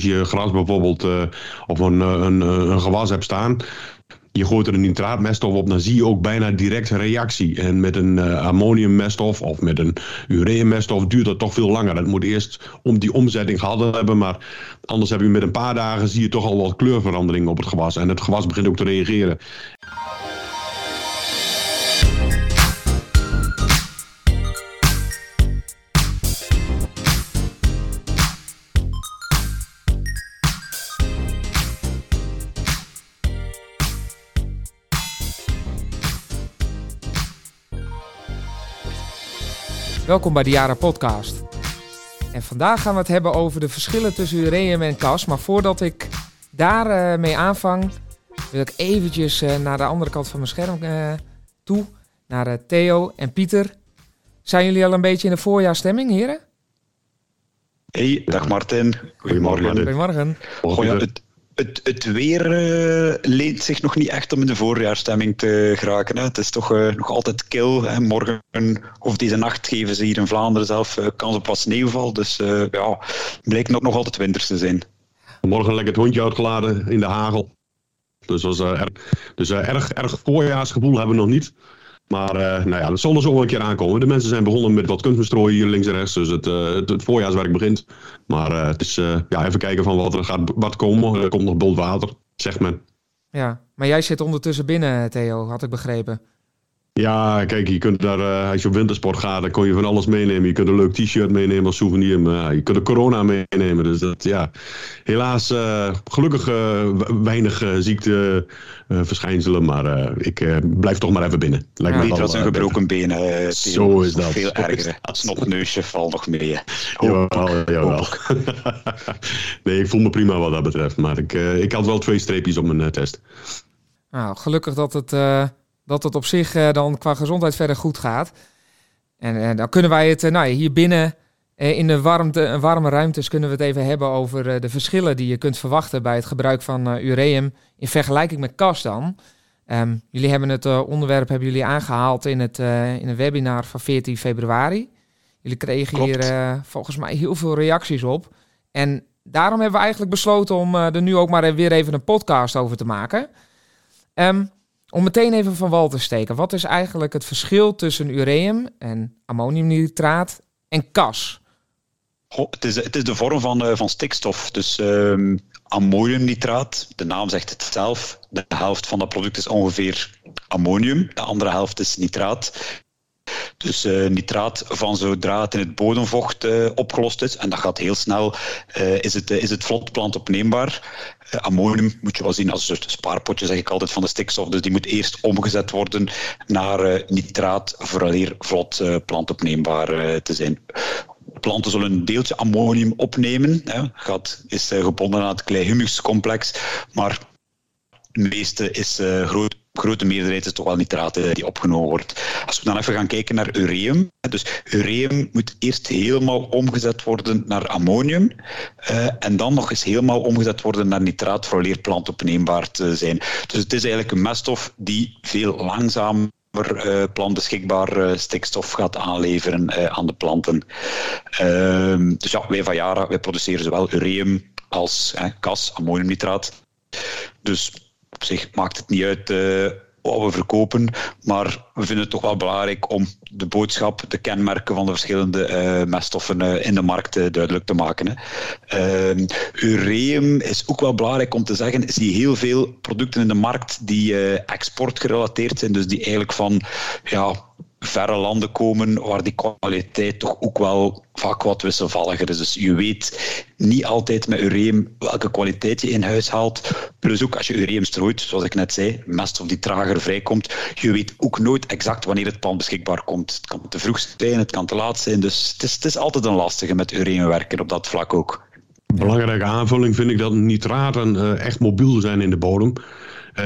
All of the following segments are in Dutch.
Als je gras bijvoorbeeld of een, een, een gewas hebt staan, je gooit er een nitraatmeststof op, dan zie je ook bijna direct reactie. En met een ammoniummeststof of met een ureameststof duurt dat toch veel langer. Dat moet eerst om die omzetting gehad hebben, maar anders heb je met een paar dagen zie je toch al wat kleurverandering op het gewas. En het gewas begint ook te reageren. Welkom bij de Jara Podcast. En vandaag gaan we het hebben over de verschillen tussen ureum en kas. Maar voordat ik daar uh, mee aanvang, wil ik eventjes uh, naar de andere kant van mijn scherm uh, toe. Naar Theo en Pieter. Zijn jullie al een beetje in de voorjaarstemming, heren? Hey, dag Martin. Goedemorgen. Goedemorgen. Goedemorgen het, het weer uh, leent zich nog niet echt om in de voorjaarstemming te geraken. Hè. Het is toch uh, nog altijd kil. Hè. Morgen of deze nacht geven ze hier in Vlaanderen zelf uh, kans op wat sneeuwval. Dus ja, blijkt nog, nog altijd winters te zijn. Morgen lekker het hondje uitgeladen in de hagel. Dus, was, erg, dus erg, erg voorjaarsgevoel hebben we nog niet. Maar uh, nou ja, dat zal er zo wel een keer aankomen. De mensen zijn begonnen met wat kunstbestrooien hier links en rechts. Dus het, uh, het, voorjaarswerk begint. Maar uh, het is ja, even kijken van wat er gaat wat komen. Er komt nog bult water, zegt men. Ja, maar jij zit ondertussen binnen, Theo, had ik begrepen. Ja, kijk, je kunt daar, uh, als je op wintersport gaat, dan kon je van alles meenemen. Je kunt een leuk t-shirt meenemen als souvenir. Maar je kunt de corona meenemen. Dus dat, ja, helaas uh, gelukkig uh, weinig ziekteverschijnselen. maar ik blijf toch maar even binnen. Lijkt ja, me niet als een gebroken benen. Zo is dat. Veel erger. Het snopneusje valt nog mee. Jawel, jawel. nee, ik voel me prima wat dat betreft. Maar ik, ik had wel twee streepjes op mijn test. Nou, gelukkig dat het dat het op zich uh, dan qua gezondheid verder goed gaat. En uh, dan kunnen wij het uh, nou, hier binnen in de warmte, warme ruimtes kunnen we het even hebben over de verschillen die je kunt verwachten bij het gebruik van ureum in vergelijking met kas dan. Um, jullie hebben het onderwerp hebben jullie aangehaald in, het, in een webinar van 14 februari. Jullie kregen hier volgens mij heel veel reacties op. En daarom hebben we eigenlijk besloten om er nu ook maar weer even een podcast over te maken. Um, om meteen even van wal te steken, wat is eigenlijk het verschil tussen ureum en ammoniumnitraat en kas? het, is, het is de vorm van, uh, van stikstof. Dus um, ammoniumnitraat, de naam zegt het zelf. De helft van dat product is ongeveer ammonium, de andere helft is nitraat. Dus uh, nitraat van zodra het in het bodemvocht uh, opgelost is, en dat gaat heel snel, uh, is, het, is het vlot plantopneembaar. ammonium moet je wel zien als een spaarpotje, zeg ik altijd, van de stikstof. Dus die moet eerst omgezet worden naar nitraat, vooraleer vlot plantopneembaar te zijn planten zullen een deeltje ammonium opnemen. Hè. Gaat, is gebonden aan het kleihumuscomplex, maar het meeste is groot grote meerderheid is toch wel nitraten die opgenomen wordt. Als we dan even gaan kijken naar ureum. Dus ureum moet eerst helemaal omgezet worden naar ammonium. Uh, en dan nog eens helemaal omgezet worden naar nitraat voor leer plantopneembaar te zijn. Dus het is eigenlijk een meststof die veel langzamer uh, plantbeschikbaar uh, stikstof gaat aanleveren aan de planten. Ehm, dus ja, wij van Yara wij produceren zowel ureum als kas, ammoniumnitraat. Dus op zich maakt het niet uit uh, wat we verkopen, maar we vinden het toch wel belangrijk om de boodschap, de kenmerken van de verschillende uh, meststoffen uh, in de markt duidelijk te maken. Hè. Ehm, ureum is ook wel belangrijk om te zeggen, zie heel veel producten in de markt die exportgerelateerd zijn, dus die eigenlijk van ja, verre landen komen waar die kwaliteit toch ook wel vaak wat wisselvalliger is. Dus je weet niet altijd met ureum welke kwaliteit je in huis haalt. Plus ook als je ureum strooit, zoals ik net zei, meststof die trager vrijkomt, je weet ook nooit exact wanneer het plant beschikbaar komt. Het kan te vroeg zijn, het kan te laat zijn. Dus het is, het is altijd een lastige met ureum werken op dat vlak ook. Belangrijke aanvulling vind ik dat nitraten uh, echt mobiel zijn in de bodem. Uh,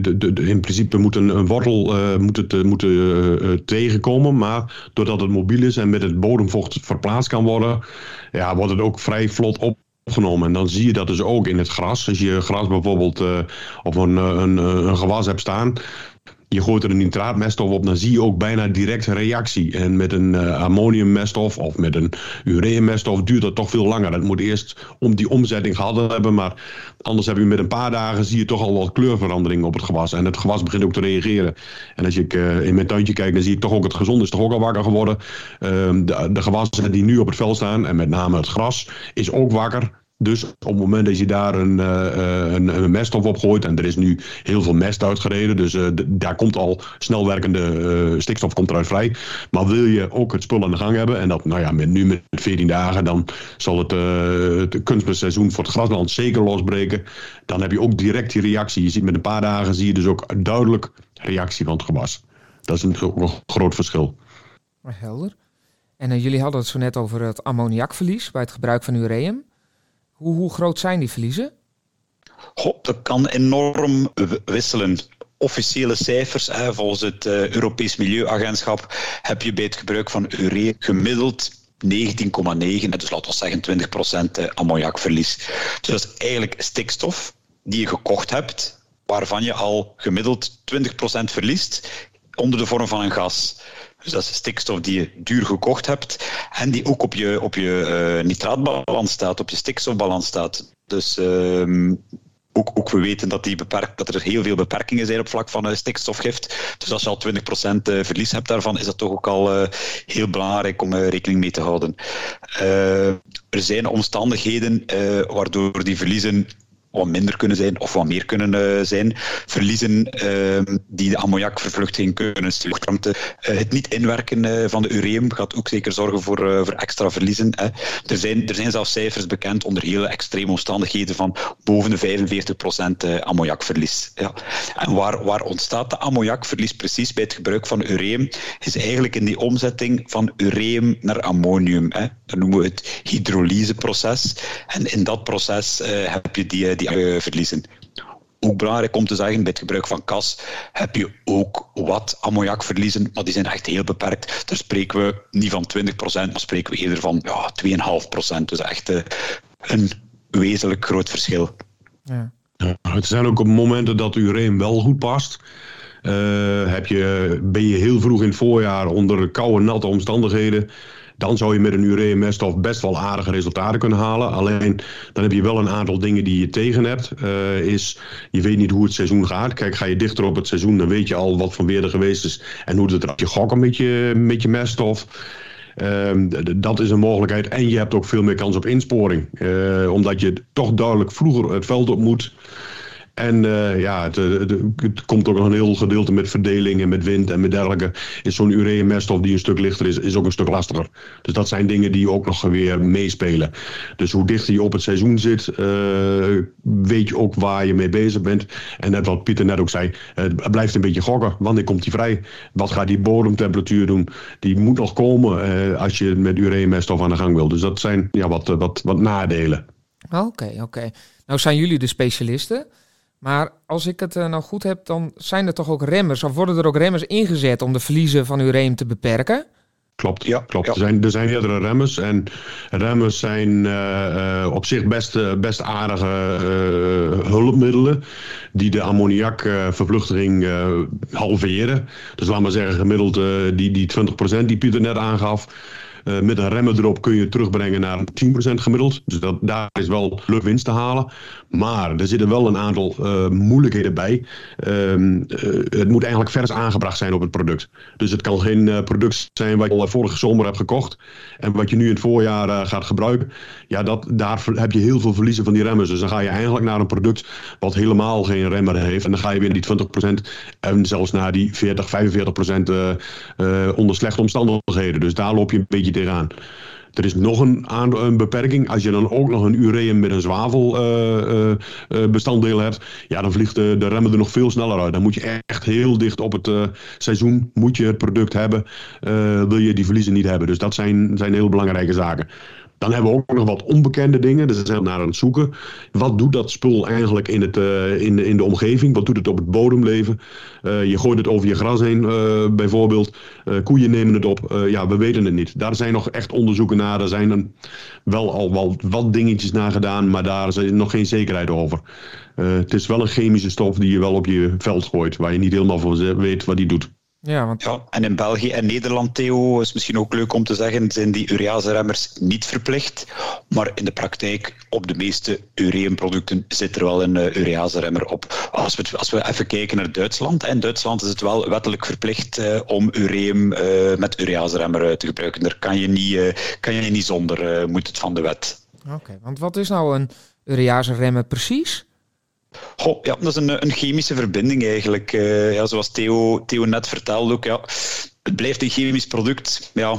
de, de, in principe moet een, wortel uh, moet het, moet, tegenkomen. Maar doordat het mobiel is en met het bodemvocht verplaatst kan worden, ja, wordt het ook vrij vlot opgenomen. En dan zie je dat dus ook in het gras. Als je gras bijvoorbeeld of een, een, een gewas hebt staan, je gooit er een nitraatmeststof op, dan zie je ook bijna direct reactie. En met een uh, ammoniummeststof of met een ureameststof duurt dat toch veel langer. Dat moet eerst om die omzetting gehad hebben, maar anders heb je met een paar dagen zie je toch al wat kleurverandering op het gewas. En het gewas begint ook te reageren. En als ik uh, in mijn tuintje kijk, dan zie ik toch ook het gezond is toch ook al wakker geworden. Uh, de, de gewassen die nu op het veld staan, en met name het gras, is ook wakker. Dus op het moment dat je daar een, uh, een, een, meststof op gooit, en er is nu heel veel mest uitgereden, dus uh, daar komt al snel werkende uh, stikstof komt eruit vrij. Maar wil je ook het spul aan de gang hebben, en dat nou ja, met, nu met 14 dagen, dan zal het, het kunstmestseizoen voor het grasland zeker losbreken. Dan heb je ook direct die reactie. Je ziet met een paar dagen zie je dus ook duidelijk reactie van het gewas. Dat is een, een groot verschil. Helder. En jullie hadden het zo net over het ammoniakverlies bij het gebruik van ureum. Hoe, groot zijn die verliezen? Dat kan enorm wisselen. Officiële cijfers, hè, volgens het uh, Europees Milieuagentschap, heb je bij het gebruik van urea gemiddeld 19,9, dus laten we zeggen 20% ammoniakverlies. Dus dat is eigenlijk stikstof die je gekocht hebt, waarvan je al gemiddeld 20% verliest onder de vorm van een gas. Dus dat is stikstof die je duur gekocht hebt en die ook op je, op je uh, nitraatbalans staat, op je stikstofbalans staat. Dus uh, ook, ook, we weten dat, die beperk, dat er heel veel beperkingen zijn op vlak van uh, stikstofgift. Dus als je al 20% uh, verlies hebt daarvan, is dat toch ook al heel belangrijk om rekening mee te houden. er zijn omstandigheden waardoor die verliezen wat minder kunnen zijn of wat meer kunnen uh, zijn. Verliezen uh, die de ammoniakvervluchting kunnen luchtruimte. Uh, het niet inwerken uh, van de ureum gaat ook zeker zorgen voor, voor extra verliezen. Hè. Er, zijn, er zijn zelfs cijfers bekend onder hele extreme omstandigheden van boven de 45% ammoniakverlies. Ja. En waar, waar ontstaat de ammoniakverlies precies bij het gebruik van ureum? Is eigenlijk in die omzetting van ureum naar ammonium. Hè. Dat noemen we het hydrolyseproces. En in dat proces heb je die uh, verliezen. Ook belangrijk om te zeggen, bij het gebruik van kas heb je ook wat ammoniak verliezen, maar die zijn echt heel beperkt. Daar spreken we niet van 20%, maar spreken we eerder van ja, 2,5%. Dus echt uh, een wezenlijk groot verschil. Ja. Ja, het zijn ook op momenten dat ureum wel goed past. Uh, heb je, ben je heel vroeg in het voorjaar onder koude, natte omstandigheden dan zou je met een urea-meststof best wel aardige resultaten kunnen halen. Alleen dan heb je wel een aantal dingen die je tegen hebt. Uh, is, je weet niet hoe het seizoen gaat. Kijk, ga je dichter op het seizoen, dan weet je al wat voor weer er geweest is. En hoe het eruit je gokken met je, met je meststof. Dat is een mogelijkheid. En je hebt ook veel meer kans op insporing. Uh, omdat je toch duidelijk vroeger het veld op moet. En uh, ja, het, het, het, komt ook nog een heel gedeelte met verdeling en met wind en met dergelijke. Is zo'n urea-meststof die een stuk lichter is, is ook een stuk lastiger. Dus dat zijn dingen die ook nog weer meespelen. Dus hoe dichter je op het seizoen zit, uh, weet je ook waar je mee bezig bent. En net wat Pieter net ook zei, het blijft een beetje gokken. Wanneer komt die vrij? Wat gaat die bodemtemperatuur doen? Die moet nog komen als je met urea-meststof aan de gang wil. Dus dat zijn ja, wat, wat, wat nadelen. Oké, oké. Nou zijn jullie de specialisten. Maar als ik het uh, nou goed heb, dan zijn er toch ook remmers, of worden er ook remmers ingezet om de verliezen van uw reem te beperken? Klopt, ja, klopt. Ja. Er, zijn, er zijn meerdere remmers. En remmers zijn uh, uh, op zich best, best aardige hulpmiddelen die de ammoniakvervluchtiging halveren. Dus laat maar zeggen, gemiddeld die, die 20% die Pieter net aangaf. Uh, met een remmen erop kun je terugbrengen naar 10% gemiddeld. Dus dat, daar is wel leuk winst te halen. Maar er zitten wel een aantal uh, moeilijkheden bij. Uh, het moet eigenlijk vers aangebracht zijn op het product. Dus het kan geen product zijn wat je al vorige zomer hebt gekocht. En wat je nu in het voorjaar gaat gebruiken. Ja, dat, daar heb je heel veel verliezen van die remmers. Dus dan ga je eigenlijk naar een product wat helemaal geen remmer heeft. En dan ga je weer die 20% en zelfs naar die 40, 45% onder slechte omstandigheden. Dus daar loop je een beetje tegenaan. Er is nog een, een, beperking. Als je dan ook nog een ureum met een zwavelbestanddeel uh, uh, hebt, ja, dan vliegt de, de, remmen er nog veel sneller uit. Dan moet je echt heel dicht op het seizoen moet je het product hebben. wil je die verliezen niet hebben. Dus dat zijn, zijn heel belangrijke zaken. Dan hebben we ook nog wat onbekende dingen. Dus we zijn naar aan het zoeken. Wat doet dat spul eigenlijk in, het, uh, in, in de omgeving? Wat doet het op het bodemleven? Uh, je gooit het over je gras heen, uh, bijvoorbeeld. koeien nemen het op. ja, we weten het niet. Daar zijn nog echt onderzoeken naar. Er zijn dan wel al wel, wat dingetjes naar gedaan, maar daar is nog geen zekerheid over. het is wel een chemische stof die je wel op je veld gooit, waar je niet helemaal van weet wat die doet. Ja, want... ja, en in België en Nederland, Theo, is misschien ook leuk om te zeggen, zijn die urease-remmers niet verplicht. Maar in de praktijk, op de meeste ureumproducten zit er wel een uh, urease-remmer op. Als we, als we even kijken naar Duitsland, in Duitsland is het wel wettelijk verplicht uh, om ureum uh, met urease-remmer te gebruiken. Daar kan je niet, kan je niet zonder, moet het van de wet. Oké, okay, want wat is nou een urease-remmer precies? Goh, ja, dat is een, een chemische verbinding eigenlijk. Uh, ja, zoals Theo, net vertelde ook. Ja, het blijft een chemisch product. Ja,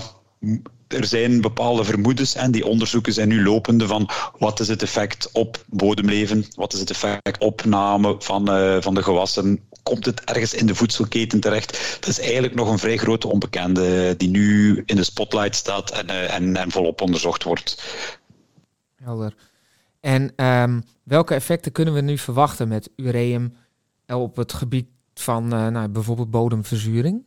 er zijn bepaalde vermoedens en die onderzoeken zijn nu lopende van wat is het effect op bodemleven, wat is het effect op opname van, uh, van de gewassen, komt het ergens in de voedselketen terecht? Dat is eigenlijk nog een vrij grote onbekende die nu in de spotlight staat en, en, en volop onderzocht wordt. Helder. En um, welke effecten kunnen we nu verwachten met ureum op het gebied van uh, nou, bijvoorbeeld bodemverzuring?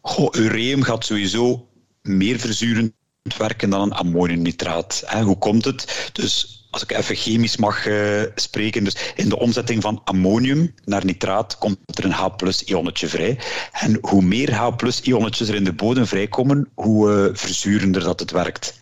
Goh, ureum gaat sowieso meer verzurend werken dan een ammoniumnitraat. Hoe komt het? Dus als ik even chemisch mag uh, spreken, dus in de omzetting van ammonium naar nitraat komt er een H-ionnetje vrij. En hoe meer H-ionnetjes er in de bodem vrijkomen, hoe uh, verzurender dat het werkt.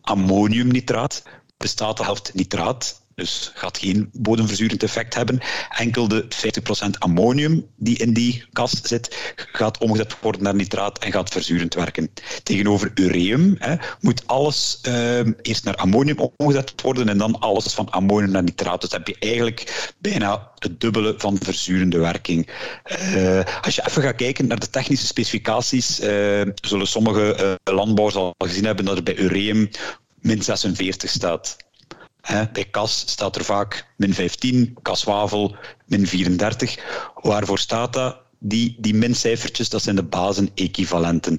Ammoniumnitraat bestaat de helft nitraat. Dus gaat geen bodemverzurend effect hebben. Enkel de 50% ammonium die in die kast zit, gaat omgezet worden naar nitraat en gaat verzurend werken. Tegenover ureum hè, moet alles uh, eerst naar ammonium omgezet worden en dan alles van ammonium naar nitraat. Dus heb je eigenlijk bijna het dubbele van verzurende werking. Uh, als je even gaat kijken naar de technische specificaties, uh, zullen sommige uh, landbouwers al gezien hebben dat er bij ureum min 46 staat. bij kas staat er vaak min 15, kaswavel min 34. Waarvoor staat dat? Die, die mincijfertjes, dat zijn de basen-equivalenten.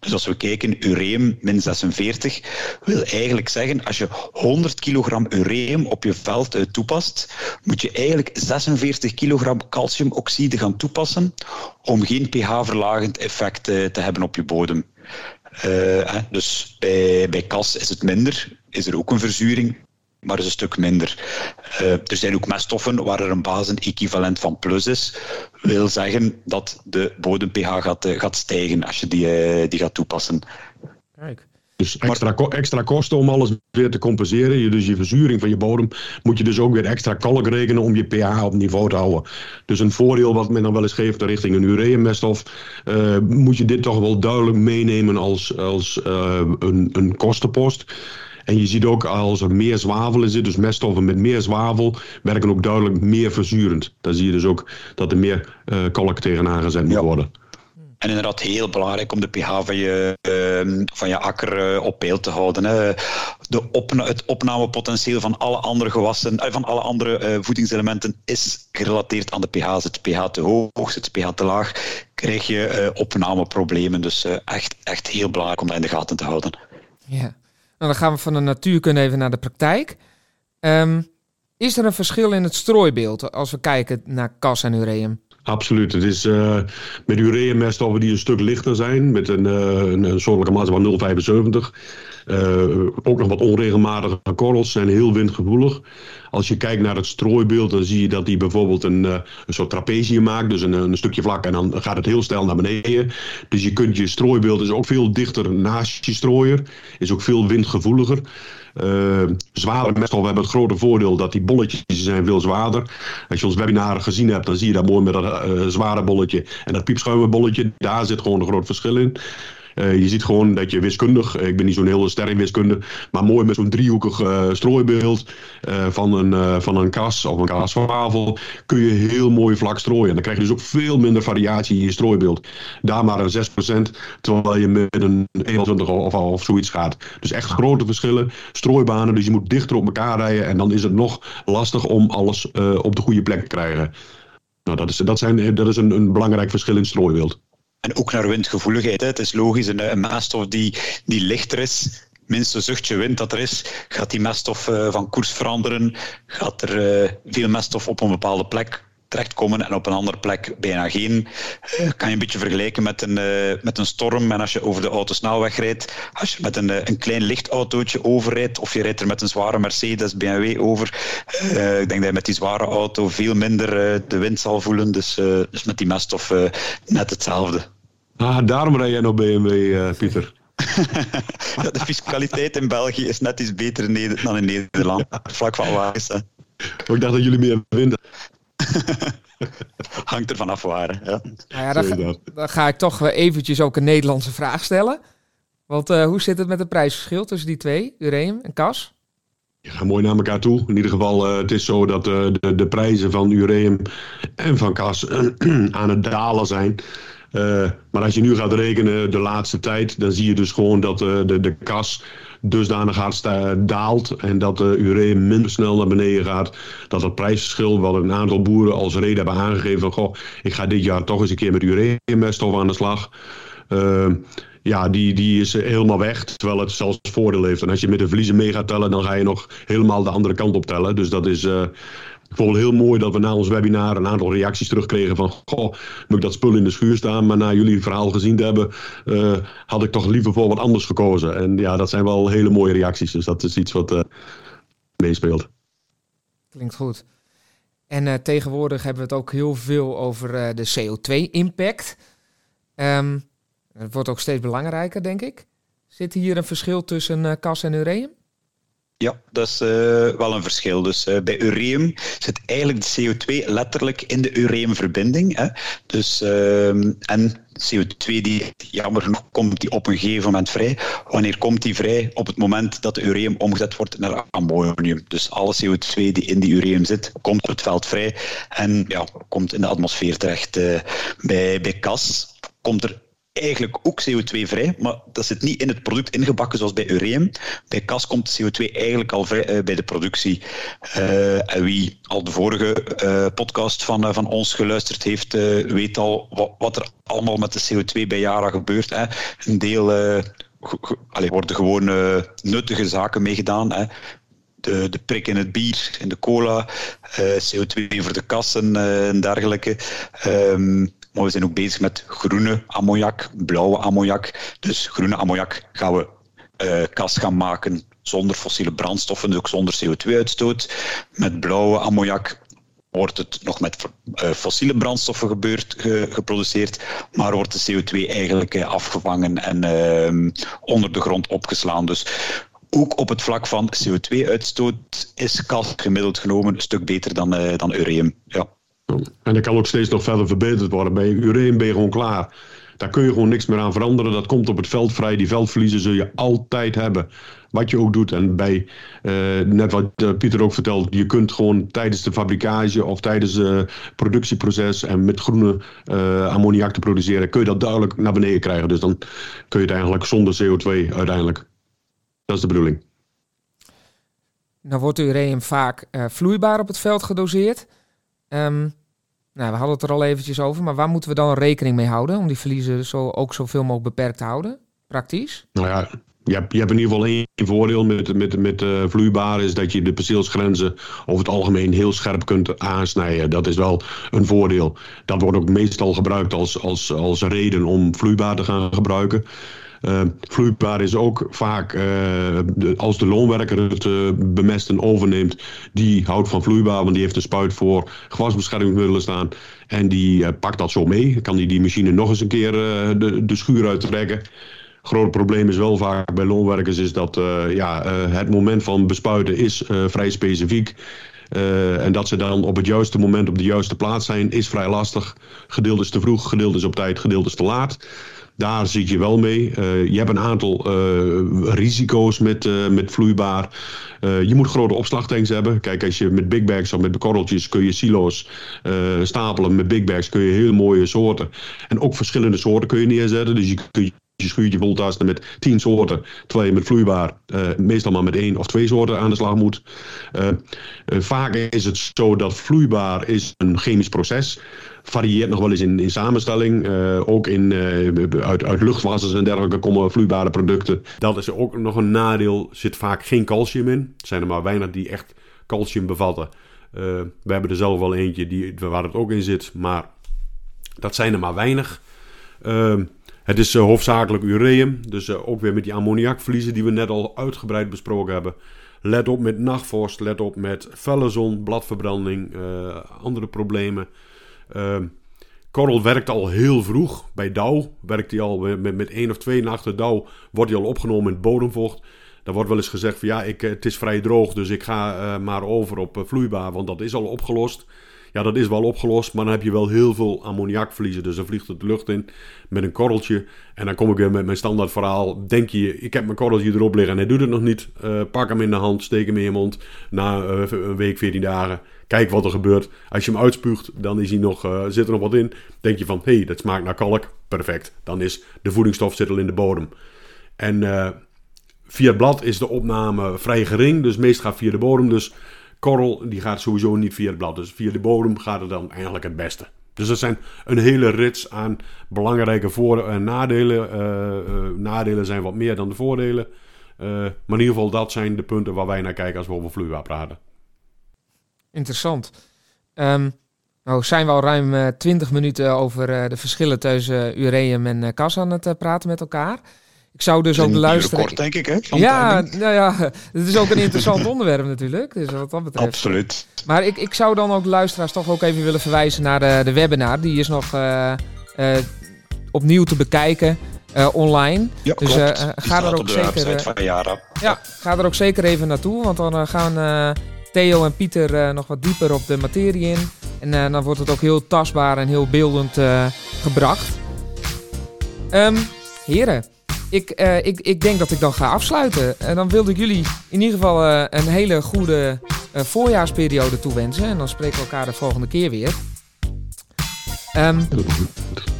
Dus als we kijken, ureum min 46 wil eigenlijk zeggen, als je 100 kilogram ureum op je veld uh, toepast, moet je eigenlijk 46 kilogram calciumoxide gaan toepassen om geen pH-verlagend effect uh, te hebben op je bodem. Uh, dus bij, bij kas is het minder, is er ook een verzuring, maar is een stuk minder. Uh, er zijn ook meststoffen waar er een basenequivalent van plus is. Wil zeggen dat de bodem-pH gaat, uh, gaat stijgen als je die, die gaat toepassen. Kijk. Dus extra, extra kosten om alles weer te compenseren. Je, dus je verzuring van je bodem moet je dus ook weer extra kalk rekenen om je pH op niveau te houden. Dus een voordeel wat men dan wel eens geeft richting een ureumeststof, uh, moet je dit toch wel duidelijk meenemen als, als uh, een, een kostenpost. En je ziet ook als er meer zwavel in zit, dus meststoffen met meer zwavel, werken ook duidelijk meer verzurend. Dan zie je dus ook dat er meer uh, kalk tegenaan gezet moet ja. worden. En inderdaad heel belangrijk om de pH van je, uh, van je akker uh, op peil te houden. Hè. De opna het opnamepotentieel van alle andere gewassen, uh, van alle andere uh, voedingselementen is gerelateerd aan de pH. Zit de pH te hoog, zit de pH te laag, krijg je opnameproblemen. Dus echt, echt heel belangrijk om dat in de gaten te houden. Ja, nou, dan gaan we van de natuurkunde even naar de praktijk. Um, is er een verschil in het strooibeeld als we kijken naar kas en ureum? Absoluut. Het is uh, met ureameststoffen die een stuk lichter zijn, met een, uh, een massa van 0,75. Uh, ook nog wat onregelmatige korrels, zijn heel windgevoelig. Als je kijkt naar het strooibeeld, dan zie je dat die bijvoorbeeld een, een soort trapezium maakt, dus een, een stukje vlak, en dan gaat het heel snel naar beneden. Dus je kunt je strooibeeld is ook veel dichter naast je strooier, is ook veel windgevoeliger. Uh, zware meststoffen hebben het grote voordeel dat die bolletjes zijn veel zwaarder. Als je ons webinar gezien hebt, dan zie je dat mooi met dat uh, zware bolletje en dat piepschuimenbolletje. Daar zit gewoon een groot verschil in. Uh, je ziet gewoon dat je wiskundig, ik ben niet zo'n hele ster wiskunde, maar mooi met zo'n driehoekig uh, strooibeeld van, een, van een kas of een kaswavel kun je heel mooi vlak strooien. En dan krijg je dus ook veel minder variatie in je strooibeeld. Daar maar een 6%, terwijl je met een 21 of, of zoiets gaat. Dus echt grote verschillen, strooibanen, dus je moet dichter op elkaar rijden en dan is het nog lastig om alles op de goede plek te krijgen. Nou, dat is, dat zijn, dat is een, een belangrijk verschil in strooibeeld. En ook naar windgevoeligheid. Hè. Het is logisch, een, een die, die lichter is, minste zuchtje wind dat er is, gaat die meststof uh, van koers veranderen, gaat er uh, veel meststof op een bepaalde plek terechtkomen en op een andere plek bijna geen. Uh, kan je een beetje vergelijken met een, uh, met een storm en als je over de autosnelweg rijdt, als je met een, uh, een klein licht autootje overrijdt of je rijdt er met een zware Mercedes, BMW over, ik denk dat je met die zware auto veel minder de wind zal voelen. Dus, dus met die meststof net hetzelfde. Ah, daarom rij jij nog BMW, Pieter. ja, de fiscaliteit in België is net iets beter dan in Nederland. Vlak van wagens. Ik dacht dat jullie meer vinden. Hangt er vanaf waar. Ja. Nou ja, dan, ga, dan, ga, ik toch eventjes ook een Nederlandse vraag stellen. Want uh, hoe zit het met het prijsverschil tussen die twee, Ureum en Cas? Die gaan mooi naar elkaar toe. In ieder geval, uh, het is zo dat uh, de, de, prijzen van Ureum en van Cas aan het dalen zijn. maar als je nu gaat rekenen de laatste tijd, dan zie je dus gewoon dat de, de kas dusdanig hard daalt en dat de ureum minder snel naar beneden gaat. Dat het prijsverschil, wel een aantal boeren als reden hebben aangegeven van goh, ik ga dit jaar toch eens een keer met ureummeststof aan de slag. Uh, ja, die, die is helemaal weg. Terwijl het zelfs voordeel heeft. En als je met de verliezen mee gaat tellen, dan ga je nog helemaal de andere kant op tellen. Dus dat is, uh, ik vond het heel mooi dat we na ons webinar een aantal reacties terugkregen van... Goh, moet ik dat spul in de schuur staan? Maar na jullie verhaal gezien te hebben, uh, had ik toch liever voor wat anders gekozen. En ja, dat zijn wel hele mooie reacties. Dus dat is iets wat uh, meespeelt. Klinkt goed. En uh, tegenwoordig hebben we het ook heel veel over de CO2-impact. Um, ehm, het wordt ook steeds belangrijker, denk ik. Zit hier een verschil tussen kas en ureum? Ja, dat is uh, wel een verschil. Dus uh, bij ureum zit eigenlijk de CO2 letterlijk in de ureumverbinding. Hè. Dus, uh, en CO2 die, jammer genoeg, komt die op een gegeven moment vrij. Wanneer komt die vrij? Op het moment dat de ureum omgezet wordt naar ammonium. Dus alle CO2 die in die ureum zit, komt op het veld vrij en ja, komt in de atmosfeer terecht. Uh, bij, bij CAS komt er eigenlijk ook CO2-vrij, maar dat zit niet in het product ingebakken zoals bij ureum. Bij kas komt CO2 eigenlijk al vrij uh, bij de productie. Uh, en wie al de vorige uh, podcast van, van ons geluisterd heeft, weet al wat, er allemaal met de CO2 bij Yara gebeurt. Hè. Een deel allee, worden gewoon nuttige zaken meegedaan. De, de prik in het bier, in de cola, CO2 voor de kassen en dergelijke. Um, maar we zijn ook bezig met groene ammoniak, blauwe ammoniak. Dus groene ammoniak gaan we uh, kas gaan maken zonder fossiele brandstoffen, dus ook zonder CO2-uitstoot. Met blauwe ammoniak wordt het nog met uh, fossiele brandstoffen gebeurd, geproduceerd, maar wordt de CO2 eigenlijk uh, afgevangen en uh, onder de grond opgeslaan. Dus ook op het vlak van CO2-uitstoot is kas gemiddeld genomen een stuk beter dan, dan ureum. Ja. En dat kan ook steeds nog verder verbeterd worden. Bij ureen ben je gewoon klaar. Daar kun je gewoon niks meer aan veranderen. Dat komt op het veld vrij. Die veldverliezen zul je altijd hebben. Wat je ook doet. En bij, uh, net wat uh, Pieter ook vertelt, je kunt gewoon tijdens de fabrikage of tijdens het productieproces en met groene ammoniak te produceren, kun je dat duidelijk naar beneden krijgen. Dus dan kun je het eigenlijk zonder CO2 uiteindelijk. Dat is de bedoeling. Nou wordt ureum vaak vloeibaar op het veld gedoseerd. Um, nou, we hadden het er al eventjes over, maar waar moeten we dan rekening mee houden om die verliezen zo, ook zoveel mogelijk beperkt te houden? Praktisch? Nou ja, je hebt, je hebt in ieder geval één voordeel met, met, met uh, vloeibaar, is dat je de perceelsgrenzen over het algemeen heel scherp kunt aansnijden. Dat is wel een voordeel. Dat wordt ook meestal gebruikt als, als, als reden om vloeibaar te gaan gebruiken. Uh, vloeibaar is ook vaak, de, als de loonwerker het uh, bemesten overneemt, die houdt van vloeibaar, want die heeft een spuit voor gewasbeschermingsmiddelen staan. En die pakt dat zo mee. Kan die die machine nog eens een keer de, de schuur uittrekken. Groot probleem is wel vaak bij loonwerkers is dat ja, het moment van bespuiten is vrij specifiek. En dat ze dan op het juiste moment op de juiste plaats zijn, is vrij lastig. Gedeeld is te vroeg, gedeeld is op tijd, gedeeld is te laat. Daar zit je wel mee. Uh, je hebt een aantal uh, risico's met, uh, met vloeibaar. je moet grote opslagtanks hebben. Kijk, als je met big bags of met korreltjes kun je silo's stapelen. Met big bags kun je heel mooie soorten. En ook verschillende soorten kun je neerzetten. Dus je kun je schuurtje voltasten met tien soorten, terwijl je met vloeibaar meestal maar met één of twee soorten aan de slag moet. Vaak is het zo dat vloeibaar is een chemisch proces varieert nog wel eens in, in samenstelling. ook in, uit, uit luchtwassers en dergelijke komen vloeibare producten. Dat is ook nog een nadeel. Zit vaak geen calcium in. Er zijn er maar weinig die echt calcium bevatten. we hebben er zelf wel eentje die, waar het ook in zit. Maar dat zijn er maar weinig. Ehm, het is hoofdzakelijk ureum, dus ook weer met die ammoniakverliezen die we net al uitgebreid besproken hebben. Let op met nachtvorst, let op met felle zon, bladverbranding, andere problemen. Ehm, korrel werkt al heel vroeg. Bij dauw werkt hij al met, met één of twee nachten dauw. Wordt hij al opgenomen in het bodemvocht. Dan wordt wel eens gezegd van ja, ik, het is vrij droog, dus ik ga maar over op vloeibaar, want dat is al opgelost. Ja, dat is wel opgelost, maar dan heb je wel heel veel ammoniakverliezen. Dus dan vliegt het de lucht in met een korreltje. En dan kom ik weer met mijn standaard verhaal. Denk je, ik heb mijn korreltje erop liggen en hij doet het nog niet. Uh, pak hem in de hand, steek hem in je mond. Na uh, een week, 14 dagen. Kijk wat er gebeurt. Als je hem uitspuugt, dan is hij nog, uh, zit er nog wat in. Denk je van, hé, hey, dat smaakt naar kalk. Perfect. Dan is de voedingsstof zit al in de bodem. En via het blad is de opname vrij gering. Dus meest gaat via de bodem. Dus korrel die gaat sowieso niet via het blad. Dus via de bodem gaat het dan eigenlijk het beste. Dus dat zijn een hele rits aan belangrijke voor- en nadelen. Uh, nadelen zijn wat meer dan de voordelen. Uh, maar in ieder geval, dat zijn de punten waar wij naar kijken als we over vloeibaar praten. Interessant. Um, nou zijn we al ruim 20 minuten over de verschillen tussen ureum en kas aan het praten met elkaar. Ik zou dus ook luisteren. Kort, denk ik, hè? Ja, nou ja, het is ook een interessant onderwerp natuurlijk. Dus wat dat betreft. Absoluut. Maar ik, ik zou dan ook de luisteraars toch ook even willen verwijzen naar de, de webinar. Die is nog uh, uh, opnieuw te bekijken. Uh, online. Ja, dus ga er ook zeker. Van Jara. Ja, ga er ook zeker even naartoe. Want dan gaan Theo en Pieter nog wat dieper op de materie in. En dan wordt het ook heel tastbaar en heel beeldend gebracht. Um, heren, ik, uh, ik, ik denk dat ik dan ga afsluiten. En dan wilde ik jullie in ieder geval uh, een hele goede uh, voorjaarsperiode toewensen. En dan spreken we elkaar de volgende keer weer. Um,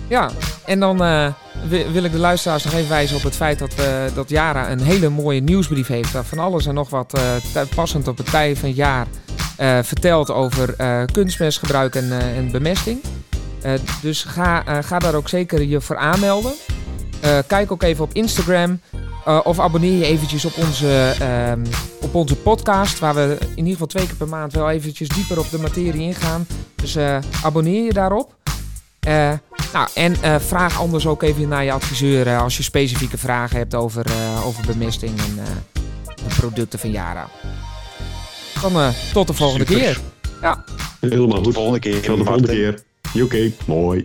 ja, en dan wil ik de luisteraars nog even wijzen op het feit dat, dat Jara een hele mooie nieuwsbrief heeft. Van alles en nog wat passend op het tijd van het jaar vertelt over kunstmestgebruik en, en bemesting. dus ga, ga daar ook zeker je voor aanmelden. Uh, kijk ook even op Instagram. Uh, of abonneer je eventjes op onze, um, op onze podcast. Waar we in ieder geval twee keer per maand wel eventjes dieper op de materie ingaan. Dus uh, abonneer je daarop. nou, en vraag anders ook even naar je adviseur als je specifieke vragen hebt over, over bemesting en de producten van Yara. Dan tot de volgende Super. keer. Ja. Helemaal goed. Tot de volgende keer. Tot de volgende keer. Oké, mooi.